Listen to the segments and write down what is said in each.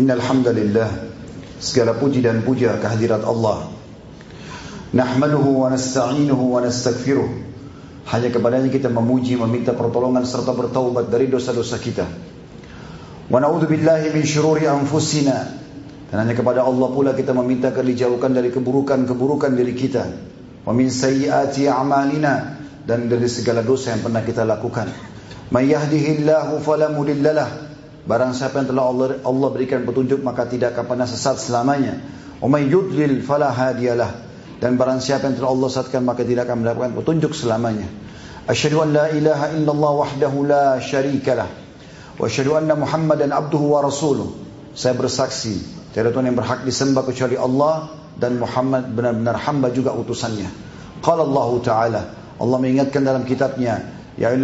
Innal hamdalillah segala puji dan puja kehadirat Allah. Nahmaduhu wa nasta'inuhu wa nastaghfiruh. Hanya kepadanya kita memuji, meminta pertolongan serta bertaubat dari dosa-dosa kita. Wa na'udzu billahi min syururi anfusina. Dan hanya kepada Allah pula kita meminta agar dijauhkan dari keburukan-keburukan diri kita. Wa min sayyiati a'malina dan dari segala dosa yang pernah kita lakukan. May yahdihillahu fala mudhillalah Barang siapa yang telah Allah, Allah berikan petunjuk maka tidak akan pernah sesat selamanya. Umay yudlil fala hadiyalah. Dan barang siapa yang telah Allah sesatkan maka tidak akan mendapatkan petunjuk selamanya. Asyhadu an la ilaha illallah wahdahu la syarikalah. Wa asyhadu anna Muhammadan abduhu wa rasuluh. Saya bersaksi tiada Tuhan yang berhak disembah kecuali Allah dan Muhammad benar-benar hamba juga utusannya. Qala Allah Ta'ala Allah mengingatkan dalam kitabnya Ya.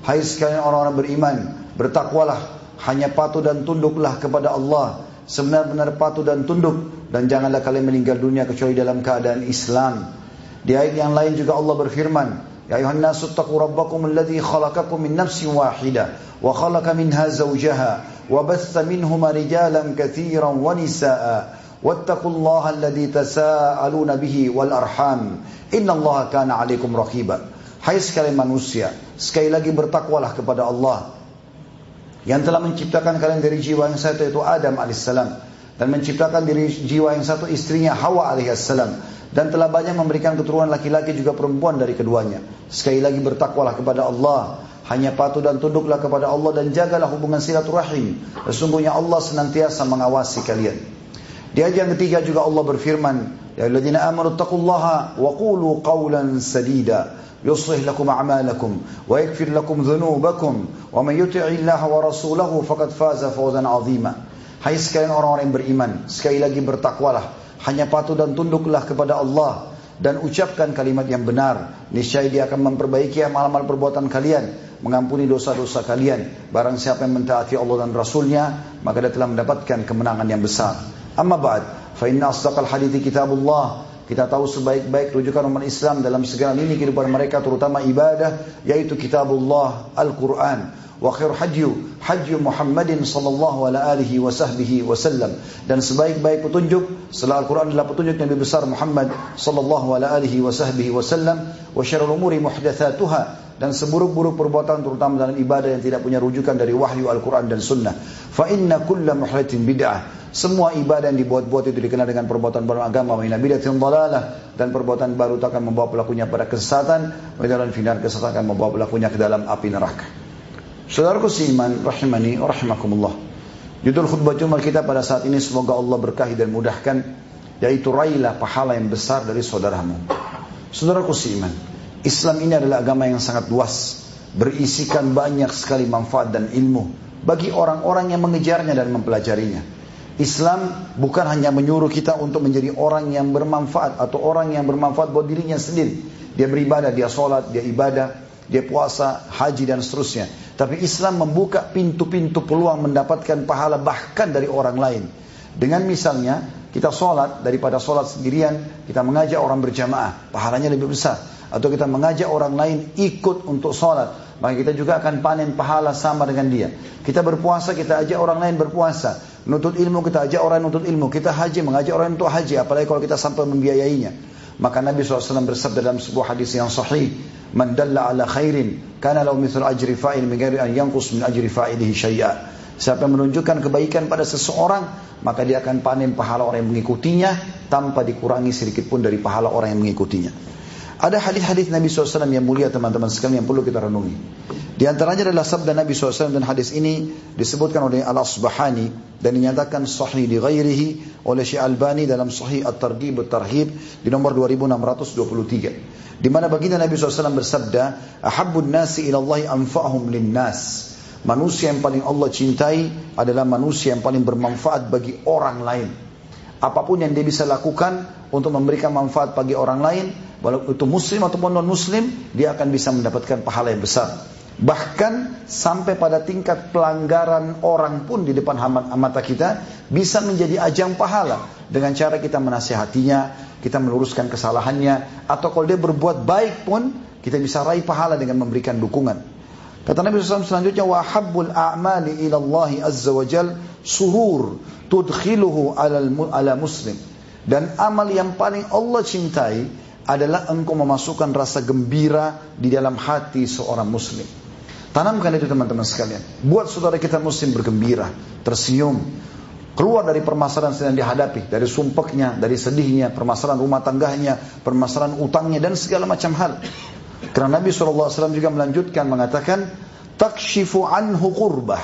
Hai sekalian orang-orang beriman, bertakwalah, hanya patuh dan tunduklah kepada Allah. Sebenar-benar patuh dan tunduk dan janganlah kalian meninggal dunia kecuali dalam keadaan Islam. Di ayat yang lain juga Allah berfirman, Ya ayuhan nasu taqu rabbakum alladhi khalaqakum min nafsin wahidah wa khalaqa minha zawjaha wa batha minhuma rijalan katsiran wa nisaa واتقوا الله الذي تساءلون به والأرحام إن الله كان عليكم رقيبا Hai sekalian manusia, sekali lagi bertakwalah kepada Allah yang telah menciptakan kalian dari jiwa yang satu yaitu Adam alaihissalam dan menciptakan dari jiwa yang satu istrinya Hawa alaihissalam dan telah banyak memberikan keturunan laki-laki juga perempuan dari keduanya. Sekali lagi bertakwalah kepada Allah. Hanya patuh dan tunduklah kepada Allah dan jagalah hubungan silaturahim. Sesungguhnya Allah senantiasa mengawasi kalian. Di ayat yang ketiga juga Allah berfirman, Ya alladzina amanu taqullaha wa qulu qawlan sadida yuslih lakum a'malakum wa yaghfir lakum dhunubakum wa man yuti'illaha wa rasulahu faqad faza fawzan 'azima. Hai sekalian orang-orang yang beriman, sekali lagi bertakwalah, hanya patuh dan tunduklah kepada Allah dan ucapkan kalimat yang benar. Niscaya dia akan memperbaiki amal-amal perbuatan kalian, mengampuni dosa-dosa kalian. Barang siapa yang mentaati Allah dan Rasulnya, maka dia telah mendapatkan kemenangan yang besar. Amma ba'd, fa inna asdaqal hadithi kitabullah. Kita tahu sebaik-baik rujukan umat Islam dalam segala lini kehidupan mereka terutama ibadah yaitu kitabullah Al-Qur'an. Wa khair hajju hajju Muhammadin sallallahu alaihi wa sahbihi wasallam dan sebaik-baik petunjuk setelah Al-Qur'an adalah petunjuk Nabi besar Muhammad sallallahu alaihi wa sahbihi wasallam wa syarrul umuri muhdatsatuha dan seburuk-buruk perbuatan terutama dalam ibadah yang tidak punya rujukan dari wahyu Al-Quran dan Sunnah. Fa inna kulla muhdatin bid'ah. Semua ibadah yang dibuat-buat itu dikenal dengan perbuatan baru agama wa dalalah dan perbuatan baru itu akan membawa pelakunya pada kesesatan dan final kesesatan akan membawa pelakunya ke dalam api neraka. Saudaraku seiman rahimani wa rahimakumullah. Judul khutbah Jumat kita pada saat ini semoga Allah berkahi dan mudahkan yaitu raihlah pahala yang besar dari saudaramu. Saudaraku seiman, Islam ini adalah agama yang sangat luas, berisikan banyak sekali manfaat dan ilmu bagi orang-orang yang mengejarnya dan mempelajarinya. Islam bukan hanya menyuruh kita untuk menjadi orang yang bermanfaat atau orang yang bermanfaat buat dirinya sendiri. Dia beribadah, dia sholat, dia ibadah, dia puasa, haji dan seterusnya. Tapi Islam membuka pintu-pintu peluang mendapatkan pahala bahkan dari orang lain. Dengan misalnya kita sholat daripada sholat sendirian, kita mengajak orang berjamaah, pahalanya lebih besar. Atau kita mengajak orang lain ikut untuk sholat, maka kita juga akan panen pahala sama dengan dia. Kita berpuasa, kita ajak orang lain berpuasa. Nutut ilmu kita ajak orang nutut ilmu. Kita haji mengajak orang untuk haji. Apalagi kalau kita sampai membiayainya. Maka Nabi SAW bersabda dalam sebuah hadis yang sahih. Man dalla ala khairin. Kana lau mithul ajri fa'il. Mengari an yankus min ajri fa'ilihi syai'a. Siapa yang menunjukkan kebaikan pada seseorang. Maka dia akan panen pahala orang yang mengikutinya. Tanpa dikurangi sedikit pun dari pahala orang yang mengikutinya. Ada hadis-hadis Nabi SAW yang mulia teman-teman sekalian yang perlu kita renungi. Di antaranya adalah sabda Nabi SAW dan hadis ini disebutkan oleh Al-Asbahani dan dinyatakan sahih di ghairihi oleh Syekh Albani dalam sahih At-Targhib At-Tarhib di nomor 2623. Di mana baginda Nabi SAW bersabda, "Ahabbun nasi ila Allah anfa'hum linnas." Manusia yang paling Allah cintai adalah manusia yang paling bermanfaat bagi orang lain. Apa pun yang dia bisa lakukan untuk memberikan manfaat bagi orang lain, walau itu muslim ataupun non muslim, dia akan bisa mendapatkan pahala yang besar. Bahkan sampai pada tingkat pelanggaran orang pun di depan mata kita bisa menjadi ajang pahala dengan cara kita menasihatinya, kita meluruskan kesalahannya, atau kalau dia berbuat baik pun kita bisa raih pahala dengan memberikan dukungan. Kata Nabi SAW selanjutnya wa habbul a'mali ila Allah azza wa surur tudkhiluhu ala, muslim. Dan amal yang paling Allah cintai adalah engkau memasukkan rasa gembira di dalam hati seorang muslim. Tanamkan itu teman-teman sekalian. Buat saudara kita muslim bergembira, tersenyum, keluar dari permasalahan sedang dihadapi, dari sumpeknya, dari sedihnya, permasalahan rumah tangganya, permasalahan utangnya dan segala macam hal. Karena Nabi SAW juga melanjutkan mengatakan, takshifu anhu qurbah.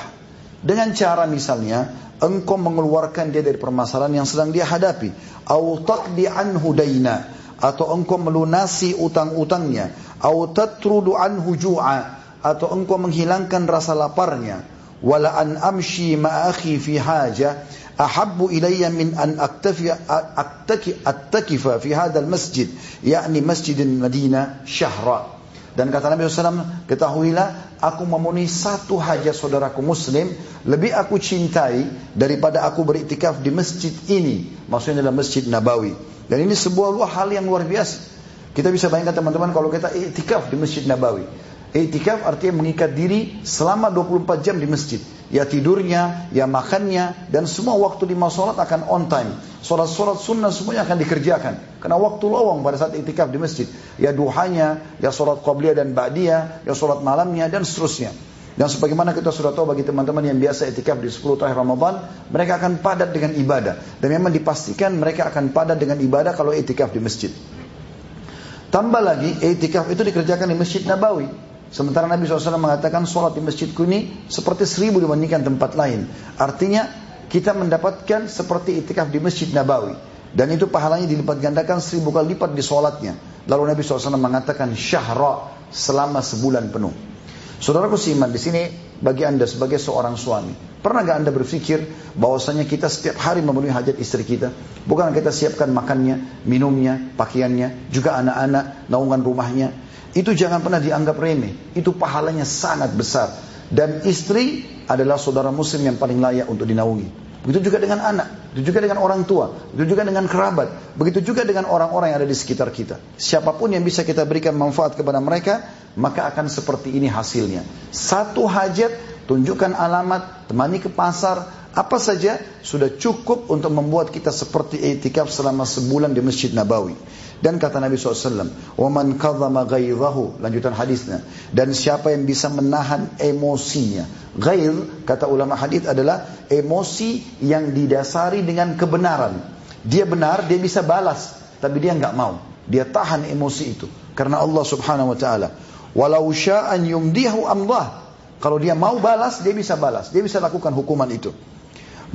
Dengan cara misalnya, engkau mengeluarkan dia dari permasalahan yang sedang dia hadapi. Au taqdi anhu daina. Atau engkau melunasi utang-utangnya. Au tatrudu anhu ju'a atau engkau menghilangkan rasa laparnya wala an amshi ma akhi fi haja ahabbu ilayya min an aktafi aktaki attakifa fi hadzal masjid yakni masjid Madinah syahra dan kata Nabi SAW, ketahuilah aku memenuhi satu hajat saudaraku muslim, lebih aku cintai daripada aku beriktikaf di masjid ini. Maksudnya dalam masjid Nabawi. Dan ini sebuah hal yang luar biasa. Kita bisa bayangkan teman-teman kalau kita iktikaf di masjid Nabawi. Itikaf artinya mengikat diri selama 24 jam di masjid. Ya tidurnya, ya makannya, dan semua waktu lima sholat akan on time. Sholat-sholat sunnah semuanya akan dikerjakan. Karena waktu lowong pada saat itikaf di masjid. Ya duhanya, ya sholat qabliyah dan ba'diyah, ya sholat malamnya, dan seterusnya. Dan sebagaimana kita sudah tahu bagi teman-teman yang biasa itikaf di 10 tahun Ramadan, mereka akan padat dengan ibadah. Dan memang dipastikan mereka akan padat dengan ibadah kalau itikaf di masjid. Tambah lagi, itikaf itu dikerjakan di Masjid Nabawi. Sementara Nabi SAW mengatakan sholat di masjidku ini seperti seribu dibandingkan tempat lain. Artinya kita mendapatkan seperti itikaf di masjid Nabawi. Dan itu pahalanya dilipat gandakan seribu kali lipat di sholatnya. Lalu Nabi SAW mengatakan syahra selama sebulan penuh. Saudaraku seiman di sini bagi anda sebagai seorang suami. Pernah gak anda berpikir bahwasanya kita setiap hari memenuhi hajat istri kita? Bukan kita siapkan makannya, minumnya, pakaiannya, juga anak-anak, naungan rumahnya. Itu jangan pernah dianggap remeh. Itu pahalanya sangat besar. Dan istri adalah saudara muslim yang paling layak untuk dinaungi. Begitu juga dengan anak, begitu juga dengan orang tua, begitu juga dengan kerabat, begitu juga dengan orang-orang yang ada di sekitar kita. Siapa pun yang bisa kita berikan manfaat kepada mereka, maka akan seperti ini hasilnya. Satu hajat, tunjukkan alamat, temani ke pasar, apa saja sudah cukup untuk membuat kita seperti etikaf selama sebulan di Masjid Nabawi. Dan kata Nabi SAW, وَمَنْ كَظَمَ غَيْرَهُ Lanjutan hadisnya. Dan siapa yang bisa menahan emosinya. Ghair, kata ulama hadis adalah emosi yang didasari dengan kebenaran. Dia benar, dia bisa balas. Tapi dia nggak mau. Dia tahan emosi itu. Karena Allah subhanahu wa ta'ala. Walau sya'an yumdihu amdah. Kalau dia mau balas, dia bisa balas. Dia bisa lakukan hukuman itu.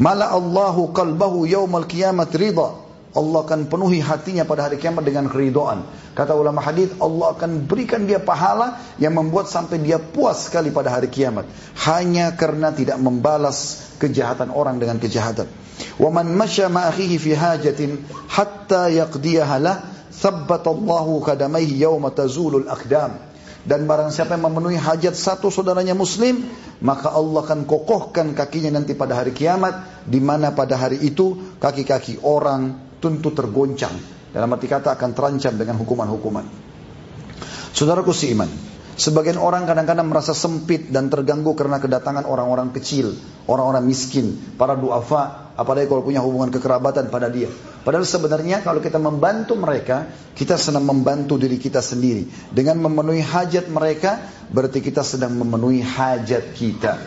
Mala Allahu qalbahu yaumal kiamat ridha. Allah akan penuhi hatinya pada hari kiamat dengan keridoan. Kata ulama hadis, Allah akan berikan dia pahala yang membuat sampai dia puas sekali pada hari kiamat. Hanya karena tidak membalas kejahatan orang dengan kejahatan. Masya ma akhihi fi hajatin hatta yaqdiyaha lah, thabbata Allahu kadamaihi yawma tazulul aqdam. Dan barang siapa yang memenuhi hajat satu saudaranya muslim, maka Allah akan kokohkan kakinya nanti pada hari kiamat, di mana pada hari itu kaki-kaki orang, tentu tergoncang. Dalam arti kata akan terancam dengan hukuman-hukuman. Saudaraku iman, sebagian orang kadang-kadang merasa sempit dan terganggu karena kedatangan orang-orang kecil, orang-orang miskin, para duafa, apalagi kalau punya hubungan kekerabatan pada dia. Padahal sebenarnya kalau kita membantu mereka, kita sedang membantu diri kita sendiri. Dengan memenuhi hajat mereka, berarti kita sedang memenuhi hajat kita.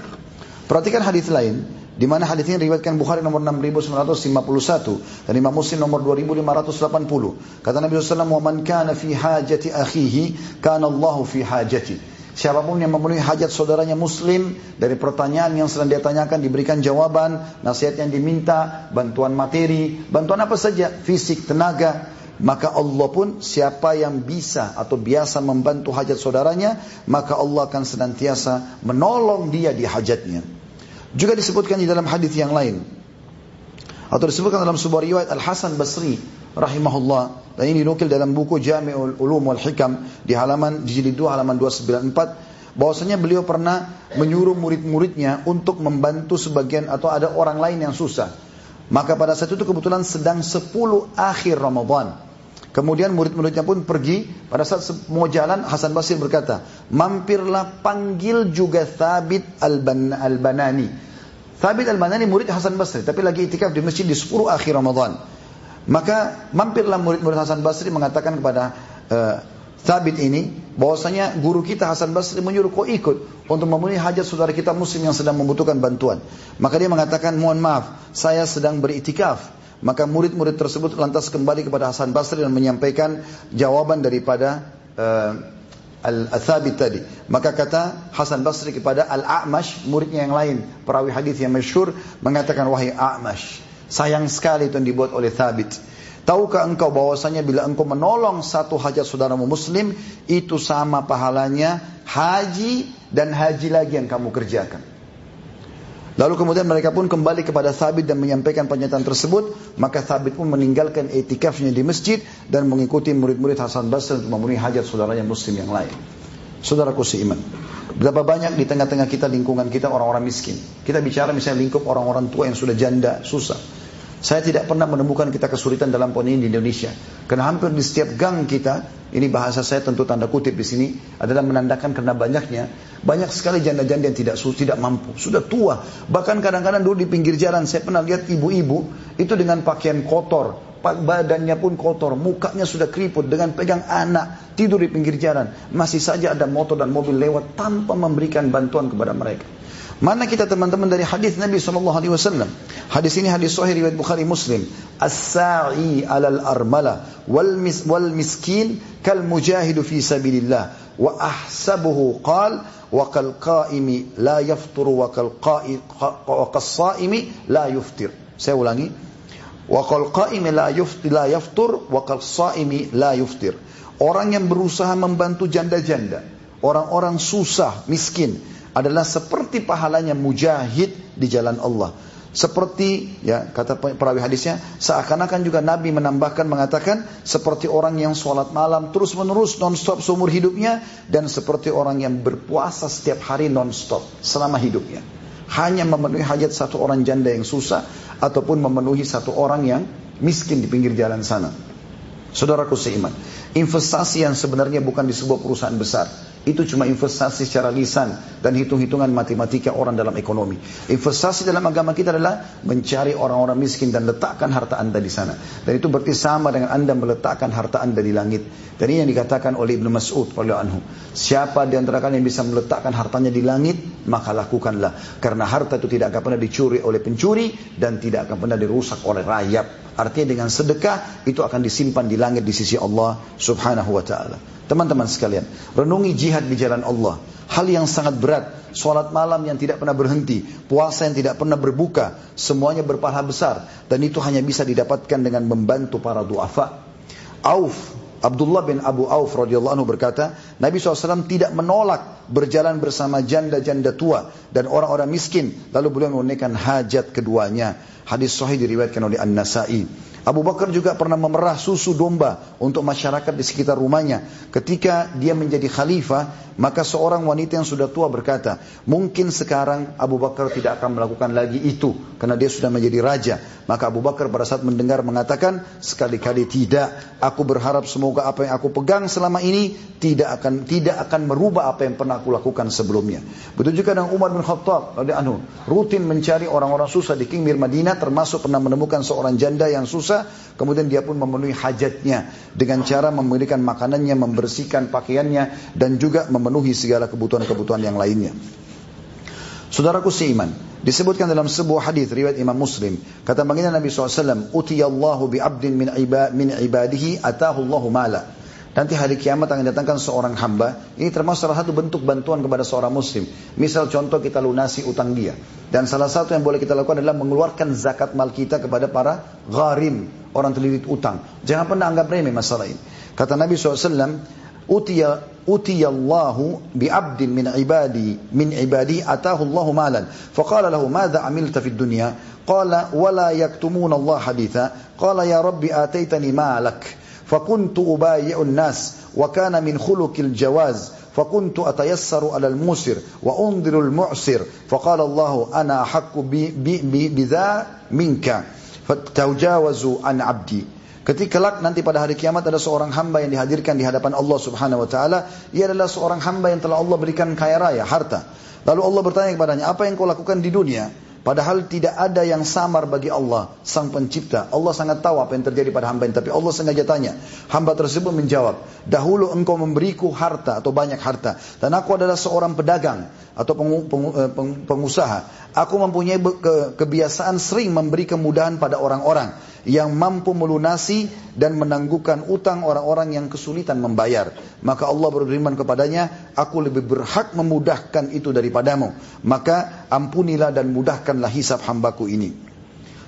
Perhatikan hadis lain, di mana hadis ini riwayatkan Bukhari nomor 6951 dan Imam Muslim nomor 2580. Kata Nabi SAW, "Wa man kana fi hajati akhihi, kana Allahu fi hajati." Siapa pun yang memenuhi hajat saudaranya muslim dari pertanyaan yang sedang dia tanyakan diberikan jawaban, nasihat yang diminta, bantuan materi, bantuan apa saja, fisik, tenaga, maka Allah pun siapa yang bisa atau biasa membantu hajat saudaranya, maka Allah akan senantiasa menolong dia di hajatnya. Juga disebutkan di dalam hadis yang lain. Atau disebutkan dalam sebuah riwayat Al-Hasan Basri rahimahullah dan ini dinukil dalam buku Jami'ul Ulum wal Hikam di halaman di jilid 2 halaman 294 bahwasanya beliau pernah menyuruh murid-muridnya untuk membantu sebagian atau ada orang lain yang susah. Maka pada saat itu kebetulan sedang 10 akhir Ramadan. Kemudian murid-muridnya pun pergi. Pada saat mau jalan, Hasan Basri berkata, mampirlah panggil juga Thabit al-Banani. Thabit al-Banani murid Hasan Basri, tapi lagi itikaf di masjid di 10 akhir Ramadan. Maka mampirlah murid-murid Hasan Basri mengatakan kepada uh, Thabit ini, bahwasanya guru kita Hasan Basri menyuruh kau ikut untuk memenuhi hajat saudara kita muslim yang sedang membutuhkan bantuan. Maka dia mengatakan, mohon maaf, saya sedang beritikaf. Maka murid-murid tersebut lantas kembali kepada Hasan Basri dan menyampaikan jawaban daripada uh, Al-Thabit tadi. Maka kata Hasan Basri kepada Al-A'mash, muridnya yang lain, perawi hadis yang masyhur mengatakan wahai A'mash, sayang sekali itu yang dibuat oleh Thabit. Tahukah engkau bahwasanya bila engkau menolong satu hajat saudaramu muslim, itu sama pahalanya haji dan haji lagi yang kamu kerjakan. Lalu kemudian mereka pun kembali kepada Thabit dan menyampaikan pernyataan tersebut. Maka Thabit pun meninggalkan etikafnya di masjid dan mengikuti murid-murid Hasan Basri untuk memenuhi hajat saudaranya muslim yang lain. Saudaraku seiman. Berapa banyak di tengah-tengah kita lingkungan kita orang-orang miskin. Kita bicara misalnya lingkup orang-orang tua yang sudah janda, susah. Saya tidak pernah menemukan kita kesulitan dalam poin ini di Indonesia. Karena hampir di setiap gang kita, ini bahasa saya tentu tanda kutip di sini, adalah menandakan karena banyaknya, banyak sekali janda-janda yang tidak tidak mampu, sudah tua. Bahkan kadang-kadang dulu di pinggir jalan, saya pernah lihat ibu-ibu itu dengan pakaian kotor, badannya pun kotor, mukanya sudah keriput dengan pegang anak, tidur di pinggir jalan. Masih saja ada motor dan mobil lewat tanpa memberikan bantuan kepada mereka. Mana kita teman-teman dari hadis Nabi sallallahu alaihi wasallam? Hadis ini hadis sahih riwayat Bukhari Muslim. As-sa'i 'alal armala wal mis wal miskin kal mujahidu fi sabilillah wa ahsabuhu qal wa kal qa'imi la yafturu wa kal qa'i wa qas-sa'imi la yuftir. Saya ulangi. Wa kal qa'imi la yuftir la yaftur wa kal sa'imi la yuftir. Orang yang berusaha membantu janda-janda, orang-orang susah, miskin, adalah seperti pahalanya mujahid di jalan Allah. Seperti ya kata perawi hadisnya seakan-akan juga Nabi menambahkan mengatakan seperti orang yang sholat malam terus menerus non-stop seumur hidupnya dan seperti orang yang berpuasa setiap hari non-stop selama hidupnya. Hanya memenuhi hajat satu orang janda yang susah ataupun memenuhi satu orang yang miskin di pinggir jalan sana. Saudaraku seiman, investasi yang sebenarnya bukan di sebuah perusahaan besar, itu cuma investasi secara lisan dan hitung-hitungan matematika orang dalam ekonomi. Investasi dalam agama kita adalah mencari orang-orang miskin dan letakkan harta anda di sana. Dan itu berarti sama dengan anda meletakkan harta anda di langit. Dan ini yang dikatakan oleh Ibnu Mas'ud anhu. Siapa di antara kalian yang bisa meletakkan hartanya di langit, maka lakukanlah. Karena harta itu tidak akan pernah dicuri oleh pencuri dan tidak akan pernah dirusak oleh rayap. Artinya dengan sedekah itu akan disimpan di langit di sisi Allah Subhanahu wa taala. Teman-teman sekalian, renungi jihad di jalan Allah. Hal yang sangat berat, sholat malam yang tidak pernah berhenti, puasa yang tidak pernah berbuka, semuanya berpahala besar. Dan itu hanya bisa didapatkan dengan membantu para duafa. Auf, Abdullah bin Abu Auf radhiyallahu anhu berkata, Nabi SAW tidak menolak berjalan bersama janda-janda tua dan orang-orang miskin. Lalu beliau menunaikan hajat keduanya. Hadis sahih diriwayatkan oleh An-Nasai. Abu Bakar juga pernah memerah susu domba untuk masyarakat di sekitar rumahnya. Ketika dia menjadi khalifah, maka seorang wanita yang sudah tua berkata, mungkin sekarang Abu Bakar tidak akan melakukan lagi itu karena dia sudah menjadi raja. Maka Abu Bakar pada saat mendengar mengatakan, sekali-kali tidak. Aku berharap semoga apa yang aku pegang selama ini tidak akan tidak akan merubah apa yang pernah aku lakukan sebelumnya. Betul juga dengan Umar bin Khattab, rutin mencari orang-orang susah di Kingmir Madinah, termasuk pernah menemukan seorang janda yang susah kemudian dia pun memenuhi hajatnya dengan cara memberikan makanannya, membersihkan pakaiannya, dan juga memenuhi segala kebutuhan-kebutuhan yang lainnya. Saudaraku seiman, disebutkan dalam sebuah hadis riwayat Imam Muslim, kata baginda Nabi SAW, Utiyallahu bi abdin min, iba, min ibadihi atahu Allahu mala. Nanti hari kiamat akan datangkan seorang hamba. Ini termasuk salah satu bentuk bantuan kepada seorang muslim. Misal contoh kita lunasi utang dia. Dan salah satu yang boleh kita lakukan adalah mengeluarkan zakat mal kita kepada para gharim. Orang terlilit utang. Jangan pernah anggap remeh masalah ini. Kata Nabi SAW, Utiya utiyallahu bi abdin min ibadi min ibadi atahu Allahu malan faqala lahu madza amilta fid dunya qala wala yaktumuna Allah haditha qala ya rabbi ataitani malak فكنت أبايع الناس وكان من خلق الجواز فكنت أتيسر على الموسر وأنظر المعسر فقال الله أنا أحق بذا منك فتجاوزوا عن عبدي Ketika kelak nanti pada hari kiamat ada seorang hamba yang dihadirkan di hadapan Allah Subhanahu wa taala, ia adalah seorang hamba yang telah Allah berikan kaya raya, harta. Lalu Allah bertanya kepadanya, "Apa yang kau lakukan di dunia?" Padahal tidak ada yang samar bagi Allah, sang pencipta. Allah sangat tahu apa yang terjadi pada hamba ini. Tapi Allah sengaja tanya. Hamba tersebut menjawab, dahulu engkau memberiku harta atau banyak harta. Dan aku adalah seorang pedagang atau eh, pengusaha. Aku mempunyai kebiasaan sering memberi kemudahan pada orang-orang yang mampu melunasi dan menangguhkan utang orang-orang yang kesulitan membayar. Maka Allah berfirman kepadanya, aku lebih berhak memudahkan itu daripadamu. Maka ampunilah dan mudahkanlah hisab hambaku ini.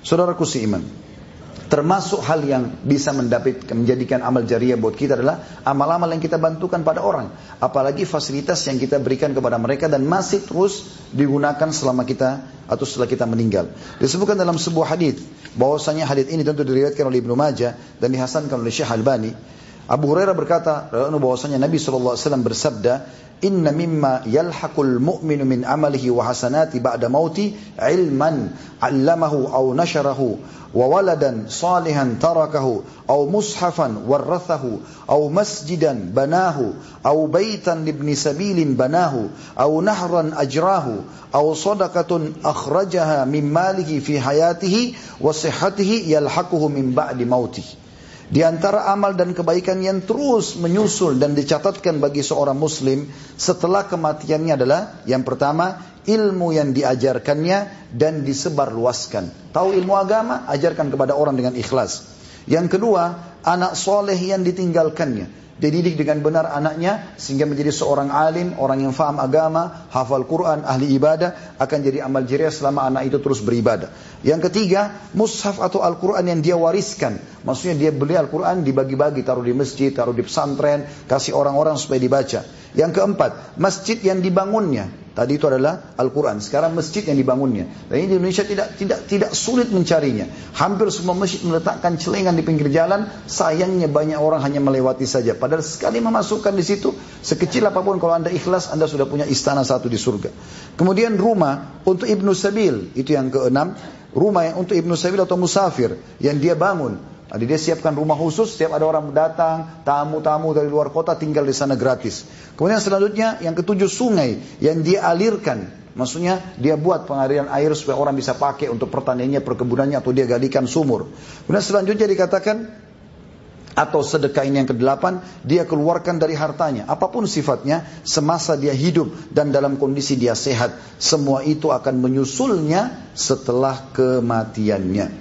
Saudaraku seiman, Termasuk hal yang bisa mendapat menjadikan amal jariah buat kita adalah amal-amal yang kita bantukan pada orang. Apalagi fasilitas yang kita berikan kepada mereka dan masih terus digunakan selama kita atau setelah kita meninggal. Disebutkan dalam sebuah hadis bahwasanya hadis ini tentu diriwayatkan oleh Ibnu Majah dan dihasankan oleh Syekh Albani. Abu Hurairah berkata, bahwasanya Nabi SAW bersabda, Inna mimma yalhaqul mu'minu min amalihi wa hasanati ba'da mauti ilman 'allamahu aw nasharahu wa waladan salihan tarakahu aw mushafan warathahu aw masjidan banahu aw baitan libni sabilin banahu aw nahran ajrahu aw sadaqatun akhrajaha min malihi fi hayatihi wa sihhatihi yalhaquhu min ba'di mautihi di antara amal dan kebaikan yang terus menyusul dan dicatatkan bagi seorang muslim setelah kematiannya adalah yang pertama ilmu yang diajarkannya dan disebarluaskan. Tahu ilmu agama, ajarkan kepada orang dengan ikhlas. Yang kedua, anak soleh yang ditinggalkannya dididik dengan benar anaknya sehingga menjadi seorang alim, orang yang faham agama, hafal Quran, ahli ibadah, akan jadi amal jariah selama anak itu terus beribadah. Yang ketiga, mushaf atau Al-Quran yang dia wariskan. Maksudnya dia beli Al-Quran dibagi-bagi, taruh di masjid, taruh di pesantren, kasih orang-orang supaya dibaca. Yang keempat, masjid yang dibangunnya. Tadi itu adalah Al-Quran. Sekarang masjid yang dibangunnya. Dan ini di Indonesia tidak tidak tidak sulit mencarinya. Hampir semua masjid meletakkan celengan di pinggir jalan. Sayangnya banyak orang hanya melewati saja. Padahal sekali memasukkan di situ, sekecil apa pun kalau anda ikhlas, anda sudah punya istana satu di surga. Kemudian rumah untuk Ibnu Sabil. Itu yang keenam. Rumah yang untuk Ibnu Sabil atau musafir. Yang dia bangun. Jadi dia siapkan rumah khusus, setiap ada orang datang, tamu-tamu dari luar kota tinggal di sana gratis. Kemudian selanjutnya yang ketujuh sungai yang dia alirkan. Maksudnya dia buat pengaliran air supaya orang bisa pakai untuk pertaniannya, perkebunannya atau dia galikan sumur. Kemudian selanjutnya dikatakan atau sedekah ini yang kedelapan dia keluarkan dari hartanya apa pun sifatnya semasa dia hidup dan dalam kondisi dia sehat semua itu akan menyusulnya setelah kematiannya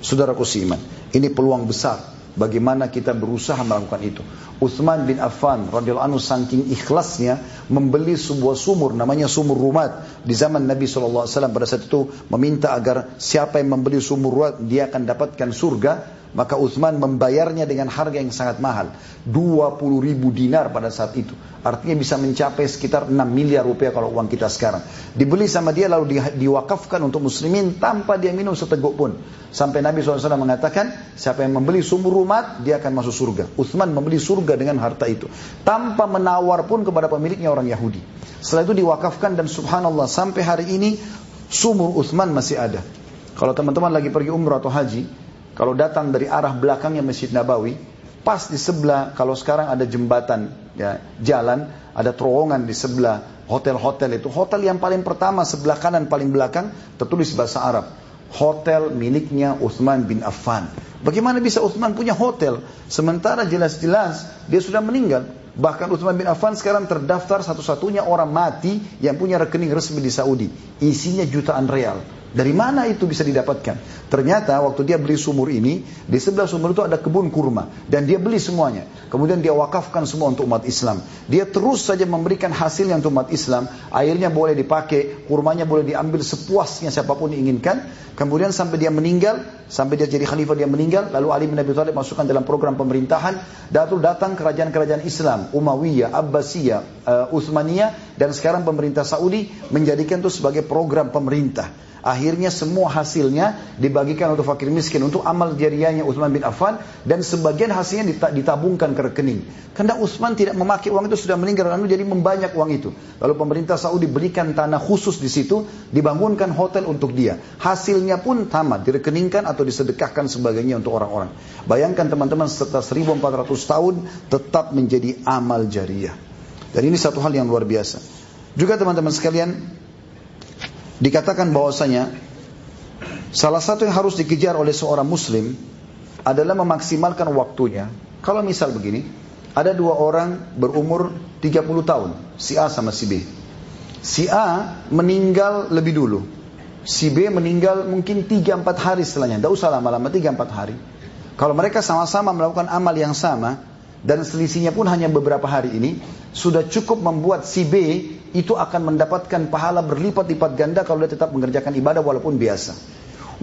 saudaraku seiman ini peluang besar bagaimana kita berusaha melakukan itu. Uthman bin Affan radhiyallahu anhu saking ikhlasnya membeli sebuah sumur namanya sumur Rumat di zaman Nabi SAW pada saat itu meminta agar siapa yang membeli sumur Rumat dia akan dapatkan surga maka Uthman membayarnya dengan harga yang sangat mahal. 20 ribu dinar pada saat itu. Artinya bisa mencapai sekitar 6 miliar rupiah kalau uang kita sekarang. Dibeli sama dia lalu di, diwakafkan untuk muslimin tanpa dia minum seteguk pun. Sampai Nabi SAW mengatakan, siapa yang membeli sumur rumah, dia akan masuk surga. Uthman membeli surga dengan harta itu. Tanpa menawar pun kepada pemiliknya orang Yahudi. Setelah itu diwakafkan dan subhanallah sampai hari ini sumur Uthman masih ada. Kalau teman-teman lagi pergi umrah atau haji, kalau datang dari arah belakangnya Masjid Nabawi, pas di sebelah kalau sekarang ada jembatan ya, jalan, ada terowongan di sebelah hotel-hotel itu. Hotel yang paling pertama sebelah kanan paling belakang tertulis bahasa Arab. Hotel miliknya Uthman bin Affan. Bagaimana bisa Uthman punya hotel sementara jelas-jelas dia sudah meninggal? Bahkan Uthman bin Affan sekarang terdaftar satu-satunya orang mati yang punya rekening resmi di Saudi. Isinya jutaan real. Dari mana itu bisa didapatkan? Ternyata waktu dia beli sumur ini, di sebelah sumur itu ada kebun kurma. Dan dia beli semuanya. Kemudian dia wakafkan semua untuk umat Islam. Dia terus saja memberikan hasilnya untuk umat Islam. Airnya boleh dipakai, kurmanya boleh diambil sepuasnya siapa pun diinginkan. Kemudian sampai dia meninggal, sampai dia jadi khalifah dia meninggal. Lalu Ali bin Abi Thalib masukkan dalam program pemerintahan. Datul datang kerajaan-kerajaan Islam, Umayyah, Abbasiyah, uh, Uthmaniyah. Dan sekarang pemerintah Saudi menjadikan itu sebagai program pemerintah Akhirnya semua hasilnya dibagikan untuk fakir miskin, untuk amal jariahnya Utsman bin Affan dan sebagian hasilnya ditabungkan ke rekening. Karena Utsman tidak memakai uang itu sudah meninggal lalu jadi membanyak uang itu. Lalu pemerintah Saudi berikan tanah khusus di situ, dibangunkan hotel untuk dia. Hasilnya pun tamat, direkeningkan atau disedekahkan sebagainya untuk orang-orang. Bayangkan teman-teman setelah 1400 tahun tetap menjadi amal jariah. Dan ini satu hal yang luar biasa. Juga teman-teman sekalian, dikatakan bahwasanya salah satu yang harus dikejar oleh seorang muslim adalah memaksimalkan waktunya. Kalau misal begini, ada dua orang berumur 30 tahun, si A sama si B. Si A meninggal lebih dulu. Si B meninggal mungkin 3-4 hari setelahnya. Tidak usah lama-lama, 3-4 hari. Kalau mereka sama-sama melakukan amal yang sama, dan selisihnya pun hanya beberapa hari ini, sudah cukup membuat si B itu akan mendapatkan pahala berlipat-lipat ganda kalau dia tetap mengerjakan ibadah walaupun biasa.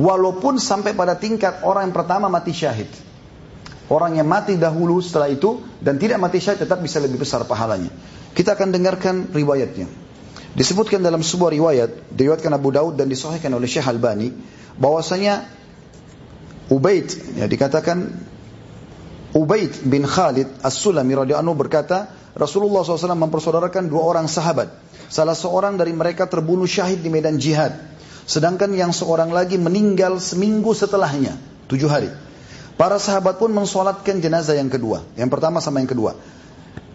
Walaupun sampai pada tingkat orang yang pertama mati syahid. Orang yang mati dahulu setelah itu dan tidak mati syahid tetap bisa lebih besar pahalanya. Kita akan dengarkan riwayatnya. Disebutkan dalam sebuah riwayat, diriwayatkan Abu Daud dan disahihkan oleh Syekh Albani, bahwasanya Ubaid, ya dikatakan Ubaid bin Khalid As-Sulami radhiyallahu berkata, Rasulullah SAW mempersaudarakan dua orang sahabat. Salah seorang dari mereka terbunuh syahid di medan jihad. Sedangkan yang seorang lagi meninggal seminggu setelahnya, tujuh hari. Para sahabat pun mensolatkan jenazah yang kedua. Yang pertama sama yang kedua.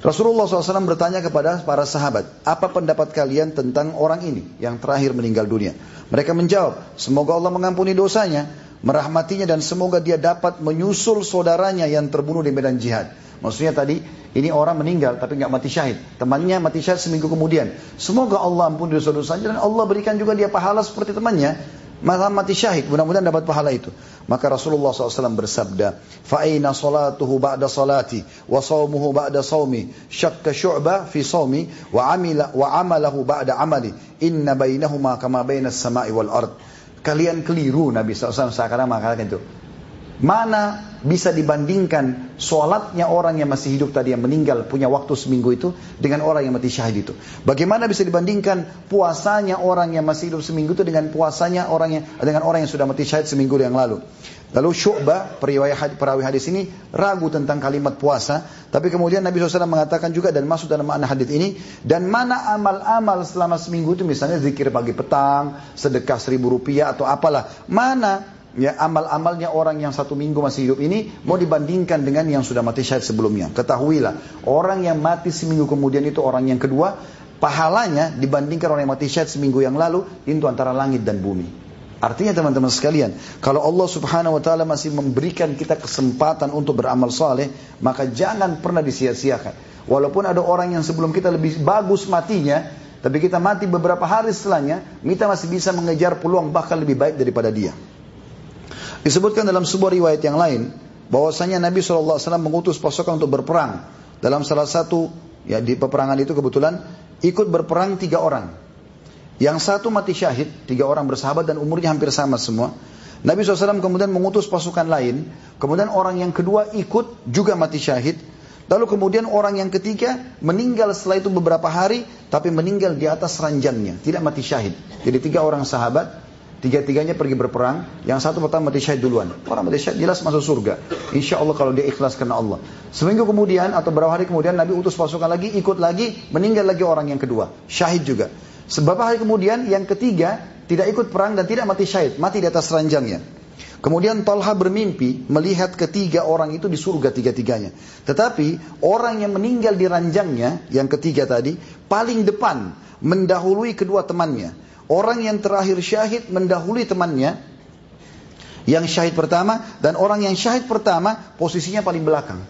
Rasulullah SAW bertanya kepada para sahabat, apa pendapat kalian tentang orang ini yang terakhir meninggal dunia? Mereka menjawab, semoga Allah mengampuni dosanya merahmatinya dan semoga dia dapat menyusul saudaranya yang terbunuh di medan jihad. Maksudnya tadi ini orang meninggal tapi nggak mati syahid. Temannya mati syahid seminggu kemudian. Semoga Allah ampuni dosa-dosanya dan Allah berikan juga dia pahala seperti temannya. Malah mati syahid, mudah-mudahan dapat pahala itu. Maka Rasulullah SAW bersabda, "Fa'ina salatuhu ba'da salati, wa sawmuhu ba'da sawmi, syakka syu'ba fi sawmi, wa amila wa amalahu ba'da amali, inna bainahuma kama bainas sama'i wal ard." Kalian keliru Nabi SAW seakan mengatakan itu. Mana bisa dibandingkan sholatnya orang yang masih hidup tadi yang meninggal punya waktu seminggu itu dengan orang yang mati syahid itu. Bagaimana bisa dibandingkan puasanya orang yang masih hidup seminggu itu dengan puasanya orang yang dengan orang yang sudah mati syahid seminggu yang lalu. Lalu Syu'bah, perawi hadis ini ragu tentang kalimat puasa. Tapi kemudian Nabi SAW mengatakan juga dan masuk dalam makna hadis ini. Dan mana amal-amal selama seminggu itu misalnya zikir pagi petang, sedekah seribu rupiah atau apalah. Mana ya amal-amalnya orang yang satu minggu masih hidup ini mau dibandingkan dengan yang sudah mati syahid sebelumnya. Ketahuilah, orang yang mati seminggu kemudian itu orang yang kedua, pahalanya dibandingkan orang yang mati syahid seminggu yang lalu, itu antara langit dan bumi. Artinya teman-teman sekalian, kalau Allah subhanahu wa ta'ala masih memberikan kita kesempatan untuk beramal saleh, maka jangan pernah disia-siakan. Walaupun ada orang yang sebelum kita lebih bagus matinya, tapi kita mati beberapa hari setelahnya, kita masih bisa mengejar peluang bahkan lebih baik daripada dia. Disebutkan dalam sebuah riwayat yang lain, bahwasanya Nabi SAW mengutus pasukan untuk berperang. Dalam salah satu, ya di peperangan itu kebetulan, ikut berperang tiga orang. Yang satu mati syahid, tiga orang bersahabat dan umurnya hampir sama semua. Nabi SAW kemudian mengutus pasukan lain. Kemudian orang yang kedua ikut juga mati syahid. Lalu kemudian orang yang ketiga meninggal setelah itu beberapa hari. Tapi meninggal di atas ranjangnya. Tidak mati syahid. Jadi tiga orang sahabat. Tiga-tiganya pergi berperang. Yang satu pertama mati syahid duluan. Orang mati syahid jelas masuk surga. Insya Allah kalau dia ikhlas karena Allah. Seminggu kemudian atau beberapa hari kemudian Nabi utus pasukan lagi. Ikut lagi. Meninggal lagi orang yang kedua. Syahid juga. Sebab hari kemudian yang ketiga tidak ikut perang dan tidak mati syahid, mati di atas ranjangnya. Kemudian Talha bermimpi melihat ketiga orang itu di surga tiga-tiganya. Tetapi orang yang meninggal di ranjangnya, yang ketiga tadi, paling depan mendahului kedua temannya. Orang yang terakhir syahid mendahului temannya, yang syahid pertama, dan orang yang syahid pertama posisinya paling belakang.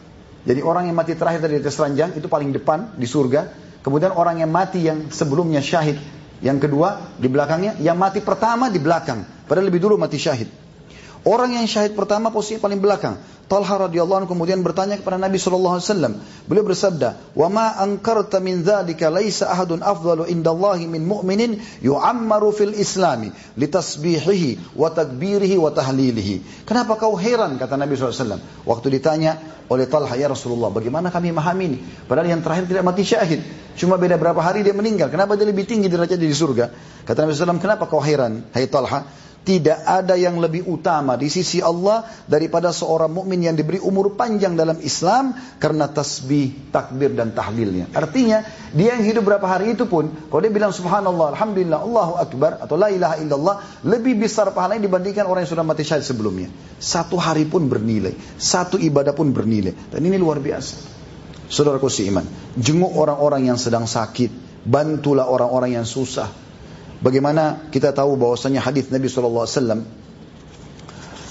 Jadi orang yang mati terakhir dari atas ranjang itu paling depan di surga, Kemudian orang yang mati yang sebelumnya syahid. Yang kedua di belakangnya, yang mati pertama di belakang. Padahal lebih dulu mati syahid. Orang yang syahid pertama posisi paling belakang. Talha radhiyallahu anhu kemudian bertanya kepada Nabi sallallahu alaihi wasallam. Beliau bersabda, "Wa ma ankarta min dzalika laisa ahadun afdalu indallahi min mu'minin yu'ammaru fil islami litasbihihi wa takbirihi wa tahlilihi." Kenapa kau heran kata Nabi sallallahu alaihi wasallam waktu ditanya oleh Talha ya Rasulullah, bagaimana kami memahami ini? Padahal yang terakhir tidak mati syahid. Cuma beda berapa hari dia meninggal. Kenapa dia lebih tinggi derajatnya di surga? Kata Nabi SAW, kenapa kau heran, hai Talha? Tidak ada yang lebih utama di sisi Allah daripada seorang mukmin yang diberi umur panjang dalam Islam karena tasbih, takbir dan tahlilnya. Artinya, dia yang hidup berapa hari itu pun, kalau dia bilang subhanallah, alhamdulillah, Allahu akbar atau la ilaha illallah, lebih besar pahalanya dibandingkan orang yang sudah mati syahid sebelumnya. Satu hari pun bernilai, satu ibadah pun bernilai. Dan ini luar biasa. Saudaraku si iman, jenguk orang-orang yang sedang sakit, bantulah orang-orang yang susah, Bagaimana kita tahu bahwasanya hadis Nabi SAW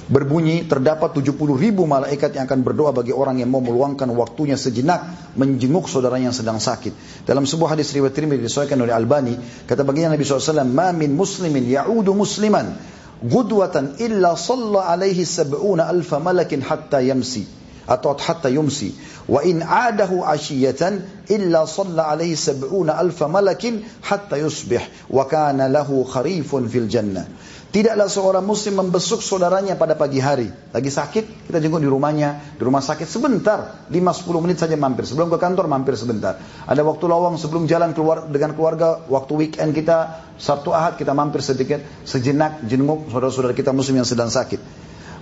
berbunyi terdapat 70 ribu malaikat yang akan berdoa bagi orang yang mau meluangkan waktunya sejenak menjenguk saudara yang sedang sakit. Dalam sebuah hadis riwayat Tirmidzi disahkan oleh Albani, kata baginda Nabi SAW, "Ma min muslimin ya'udu musliman gudwatan illa salla alaihi sab'una alfa malakin hatta yamsi." Atau hatta yumsi wa in adahu ashiyatan illa salla alaihi sab'una alfa malakin hatta yusbih wa kana lahu kharifun fil jannah Tidaklah seorang muslim membesuk saudaranya pada pagi hari. Lagi sakit, kita jenguk di rumahnya, di rumah sakit sebentar, 5-10 menit saja mampir. Sebelum ke kantor mampir sebentar. Ada waktu lowong sebelum jalan keluar dengan keluarga, waktu weekend kita, Sabtu Ahad kita mampir sedikit, sejenak jenguk saudara-saudara kita muslim yang sedang sakit.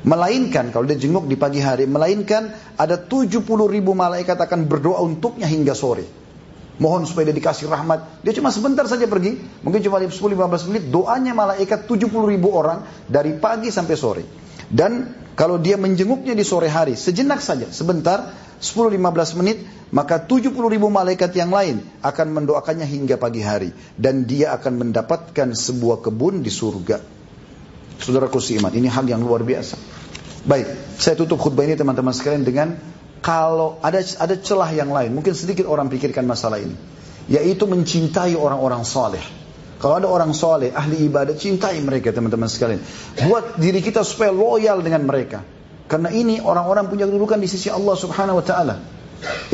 Melainkan kalau dia jenguk di pagi hari, melainkan ada 70 ribu malaikat akan berdoa untuknya hingga sore. Mohon supaya dia dikasih rahmat. Dia cuma sebentar saja pergi, mungkin cuma 10-15 menit, doanya malaikat 70 ribu orang dari pagi sampai sore. Dan kalau dia menjenguknya di sore hari, sejenak saja, sebentar, 10-15 menit, maka 70 ribu malaikat yang lain akan mendoakannya hingga pagi hari. Dan dia akan mendapatkan sebuah kebun di surga. Saudaraku iman, ini hal yang luar biasa. Baik, saya tutup khutbah ini teman-teman sekalian dengan kalau ada ada celah yang lain, mungkin sedikit orang pikirkan masalah ini, yaitu mencintai orang-orang soleh. Kalau ada orang soleh, ahli ibadah, cintai mereka teman-teman sekalian. Buat diri kita supaya loyal dengan mereka. Karena ini orang-orang punya kedudukan di sisi Allah subhanahu wa ta'ala.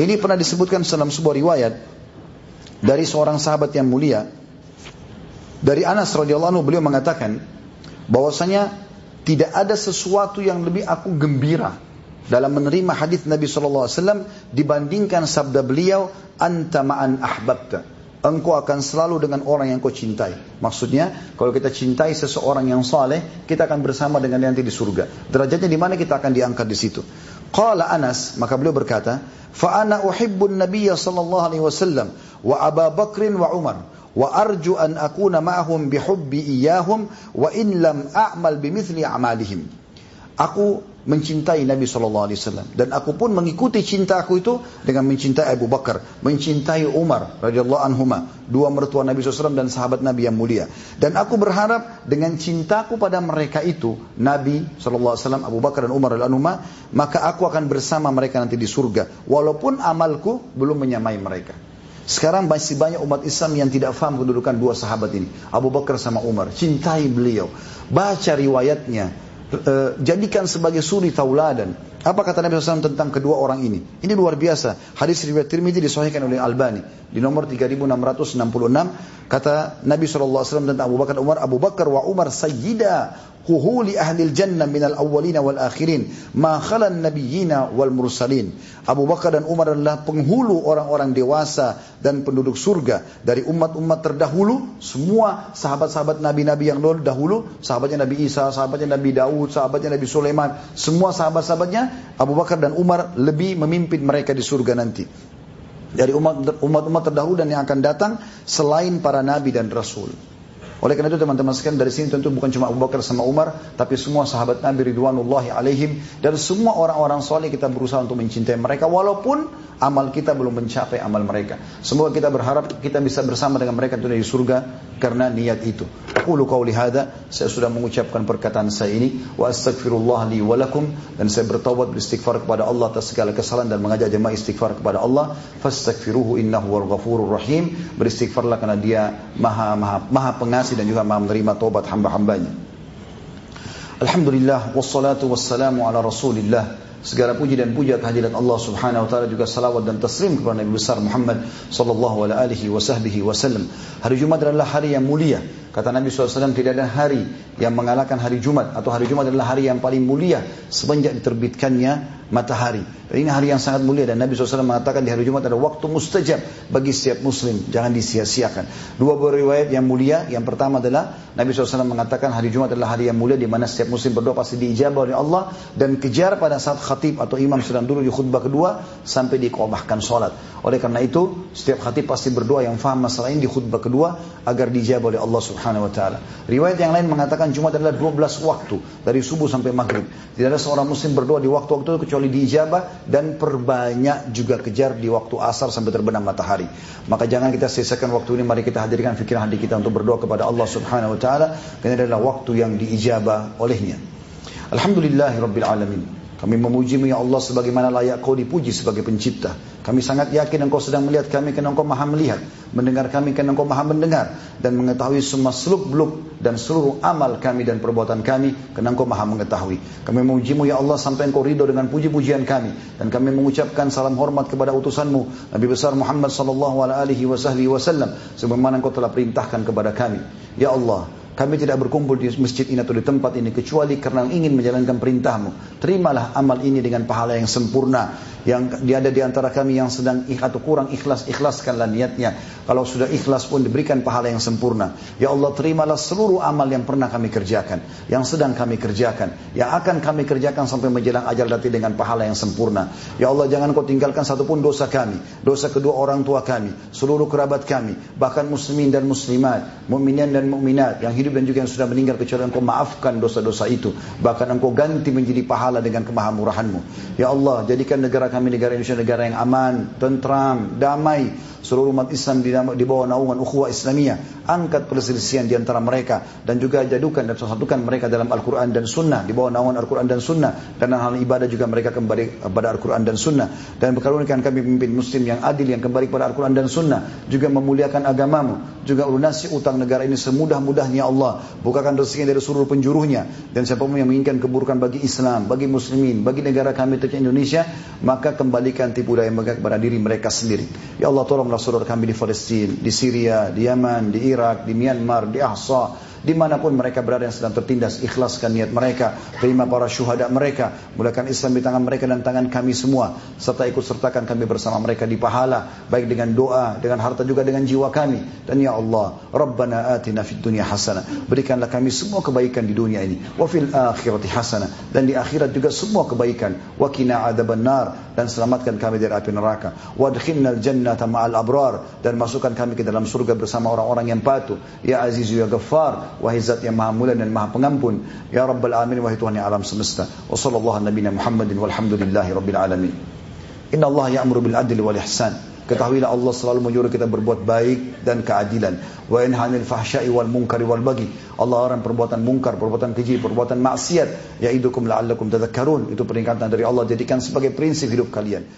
Ini pernah disebutkan dalam sebuah riwayat dari seorang sahabat yang mulia. Dari Anas radhiyallahu anhu beliau mengatakan, bahwasanya tidak ada sesuatu yang lebih aku gembira dalam menerima hadis Nabi SAW dibandingkan sabda beliau anta ma'an ahbabta. Engkau akan selalu dengan orang yang kau cintai. Maksudnya kalau kita cintai seseorang yang saleh kita akan bersama dengan nanti di surga. Derajatnya di mana kita akan diangkat di situ. Qala Anas maka beliau berkata fa ana uhibbun nabiyya sallallahu alaihi wasallam wa Abu Bakrin wa Umar an akuna ma'ahum bihubbi iyahum wa in lam a'mal bimithli amalihim. Aku mencintai Nabi SAW dan aku pun mengikuti cintaku itu dengan mencintai Abu Bakar, mencintai Umar radhiyallahu anhuma, dua mertua Nabi SAW dan sahabat Nabi yang mulia. Dan aku berharap dengan cintaku pada mereka itu, Nabi SAW, Abu Bakar dan Umar radhiyallahu anhuma, maka aku akan bersama mereka nanti di surga, walaupun amalku belum menyamai mereka. Sekarang masih banyak umat Islam yang tidak faham kedudukan dua sahabat ini. Abu Bakar sama Umar. Cintai beliau. Baca riwayatnya. E, jadikan sebagai suri tauladan. Apa kata Nabi SAW tentang kedua orang ini? Ini luar biasa. Hadis riwayat Tirmidzi disahihkan oleh Albani di nomor 3666 kata Nabi SAW tentang Abu Bakar Umar Abu Bakar wa Umar sayyida kuhuli ahli jannah minal awwalina wal akhirin ma khalan nabiyyina wal mursalin Abu Bakar dan Umar adalah penghulu orang-orang dewasa dan penduduk surga dari umat-umat terdahulu semua sahabat-sahabat nabi-nabi yang dahulu sahabatnya Nabi Isa sahabatnya Nabi Daud sahabatnya Nabi Sulaiman semua sahabat-sahabatnya Abu Bakar dan Umar lebih memimpin mereka di surga nanti. Dari umat-umat terdahulu dan yang akan datang selain para nabi dan rasul. Oleh karena itu teman-teman sekalian dari sini tentu bukan cuma Abu Bakar sama Umar, tapi semua sahabat Nabi Ridwanullahi alaihim dan semua orang-orang soleh kita berusaha untuk mencintai mereka walaupun amal kita belum mencapai amal mereka. Semoga kita berharap kita bisa bersama dengan mereka di surga karena niat itu. Aku qauli hadza, saya sudah mengucapkan perkataan saya ini wa astaghfirullah li wa lakum dan saya bertaubat beristighfar kepada Allah atas segala kesalahan dan mengajak jemaah istighfar kepada Allah. Fastaghfiruhu innahu wal ghafurur rahim. Beristighfarlah karena dia maha maha maha pengasih dan juga maha menerima taubat hamba-hambanya. Alhamdulillah wassalatu wassalamu ala Rasulillah Segala puji dan puja kehadirat Allah Subhanahu wa taala juga salawat dan taslim kepada Nabi besar Muhammad sallallahu alaihi wasallam. Hari Jumat adalah hari yang mulia. Kata Nabi SAW tidak ada hari yang mengalahkan hari Jumat atau hari Jumat adalah hari yang paling mulia semenjak diterbitkannya matahari. Dan ini hari yang sangat mulia dan Nabi SAW mengatakan di hari Jumat ada waktu mustajab bagi setiap muslim. Jangan disia-siakan. Dua riwayat yang mulia. Yang pertama adalah Nabi SAW mengatakan hari Jumat adalah hari yang mulia di mana setiap muslim berdoa pasti diijabah oleh Allah dan kejar pada saat khatib atau imam sedang duduk di khutbah kedua sampai dikobahkan sholat. Oleh karena itu setiap khatib pasti berdoa yang faham masalah ini di khutbah kedua agar dijabah oleh Allah Subhanahu Subhanahu wa taala. Riwayat yang lain mengatakan Jumat adalah 12 waktu dari subuh sampai maghrib. Tidak ada seorang muslim berdoa di waktu-waktu itu kecuali diijabah dan perbanyak juga kejar di waktu asar sampai terbenam matahari. Maka jangan kita sisakan waktu ini, mari kita hadirkan fikiran hati kita untuk berdoa kepada Allah Subhanahu wa taala karena adalah waktu yang diijabah olehnya. Alhamdulillahirabbil alamin. Kami memujimu ya Allah sebagaimana layak kau dipuji sebagai pencipta. Kami sangat yakin engkau sedang melihat kami karena engkau maha melihat. Mendengar kami karena engkau maha mendengar. Dan mengetahui semua seluk beluk dan seluruh amal kami dan perbuatan kami karena engkau maha mengetahui. Kami memujimu ya Allah sampai engkau ridho dengan puji-pujian kami. Dan kami mengucapkan salam hormat kepada utusanmu. Nabi besar Muhammad sallallahu alaihi wasallam. Sebagaimana engkau telah perintahkan kepada kami. Ya Allah, kami tidak berkumpul di masjid ini atau di tempat ini kecuali karena ingin menjalankan perintahmu. Terimalah amal ini dengan pahala yang sempurna. Yang dia ada di antara kami yang sedang atau kurang ikhlas, ikhlaskanlah niatnya. Kalau sudah ikhlas pun diberikan pahala yang sempurna. Ya Allah terimalah seluruh amal yang pernah kami kerjakan. Yang sedang kami kerjakan. Yang akan kami kerjakan sampai menjelang ajal dati dengan pahala yang sempurna. Ya Allah jangan kau tinggalkan satupun dosa kami. Dosa kedua orang tua kami. Seluruh kerabat kami. Bahkan muslimin dan muslimat. Mukminin dan mukminat yang hidup dan juga yang sudah meninggal kecuali engkau maafkan dosa-dosa itu. Bahkan engkau ganti menjadi pahala dengan kemahamurahanmu. Ya Allah, jadikan negara kami negara Indonesia negara yang aman, tentram, damai. Seluruh umat Islam di, bawah naungan ukhuwah Islamiyah. Angkat perselisihan di antara mereka. Dan juga jadukan dan satukan mereka dalam Al-Quran dan Sunnah. Di bawah naungan Al-Quran dan Sunnah. Dan hal ibadah juga mereka kembali kepada Al-Quran dan Sunnah. Dan berkarunikan kami pemimpin muslim yang adil yang kembali kepada Al-Quran dan Sunnah. Juga memuliakan agamamu. Juga lunasi utang negara ini semudah-mudahnya Allah. Bukakan rezeki dari seluruh penjuruhnya. Dan siapa pun yang menginginkan keburukan bagi Islam, bagi muslimin, bagi negara kami tercinta Indonesia, maka kembalikan tipu daya mereka kepada diri mereka sendiri. Ya Allah tolonglah saudara kami di Palestina, di Syria, di Yaman, di Irak, di Myanmar, di Ahsa, di mana pun mereka berada yang sedang tertindas ikhlaskan niat mereka terima para syuhada mereka mulakan Islam di tangan mereka dan tangan kami semua serta ikut sertakan kami bersama mereka di pahala baik dengan doa dengan harta juga dengan jiwa kami. Dan ya Allah Rabbana atina fid dunya hasanah. Berikanlah kami semua kebaikan di dunia ini wa fil akhirati dan di akhirat juga semua kebaikan. Wa qina adzabannar dan selamatkan kami dari api neraka. Wadkhilnal jannata ma'al abrar. Dan masukkan kami ke dalam surga bersama orang-orang yang patuh. Ya aziz ya ghaffar wahai zat yang maha mulia dan maha pengampun ya rabbal alamin wahai Tuhan yang alam semesta wa sallallahu nabiyana Muhammadin walhamdulillahi rabbil alamin inna Allah ya'muru bil adli wal ihsan Ketahuilah Allah selalu menyuruh kita berbuat baik dan keadilan. Wa yanhanil fahsya'i wal munkari wal bagi. Allah orang perbuatan mungkar, perbuatan keji, perbuatan maksiat. Ya'idukum la'allakum tadhakkarun. Itu peringatan dari Allah jadikan sebagai prinsip hidup kalian.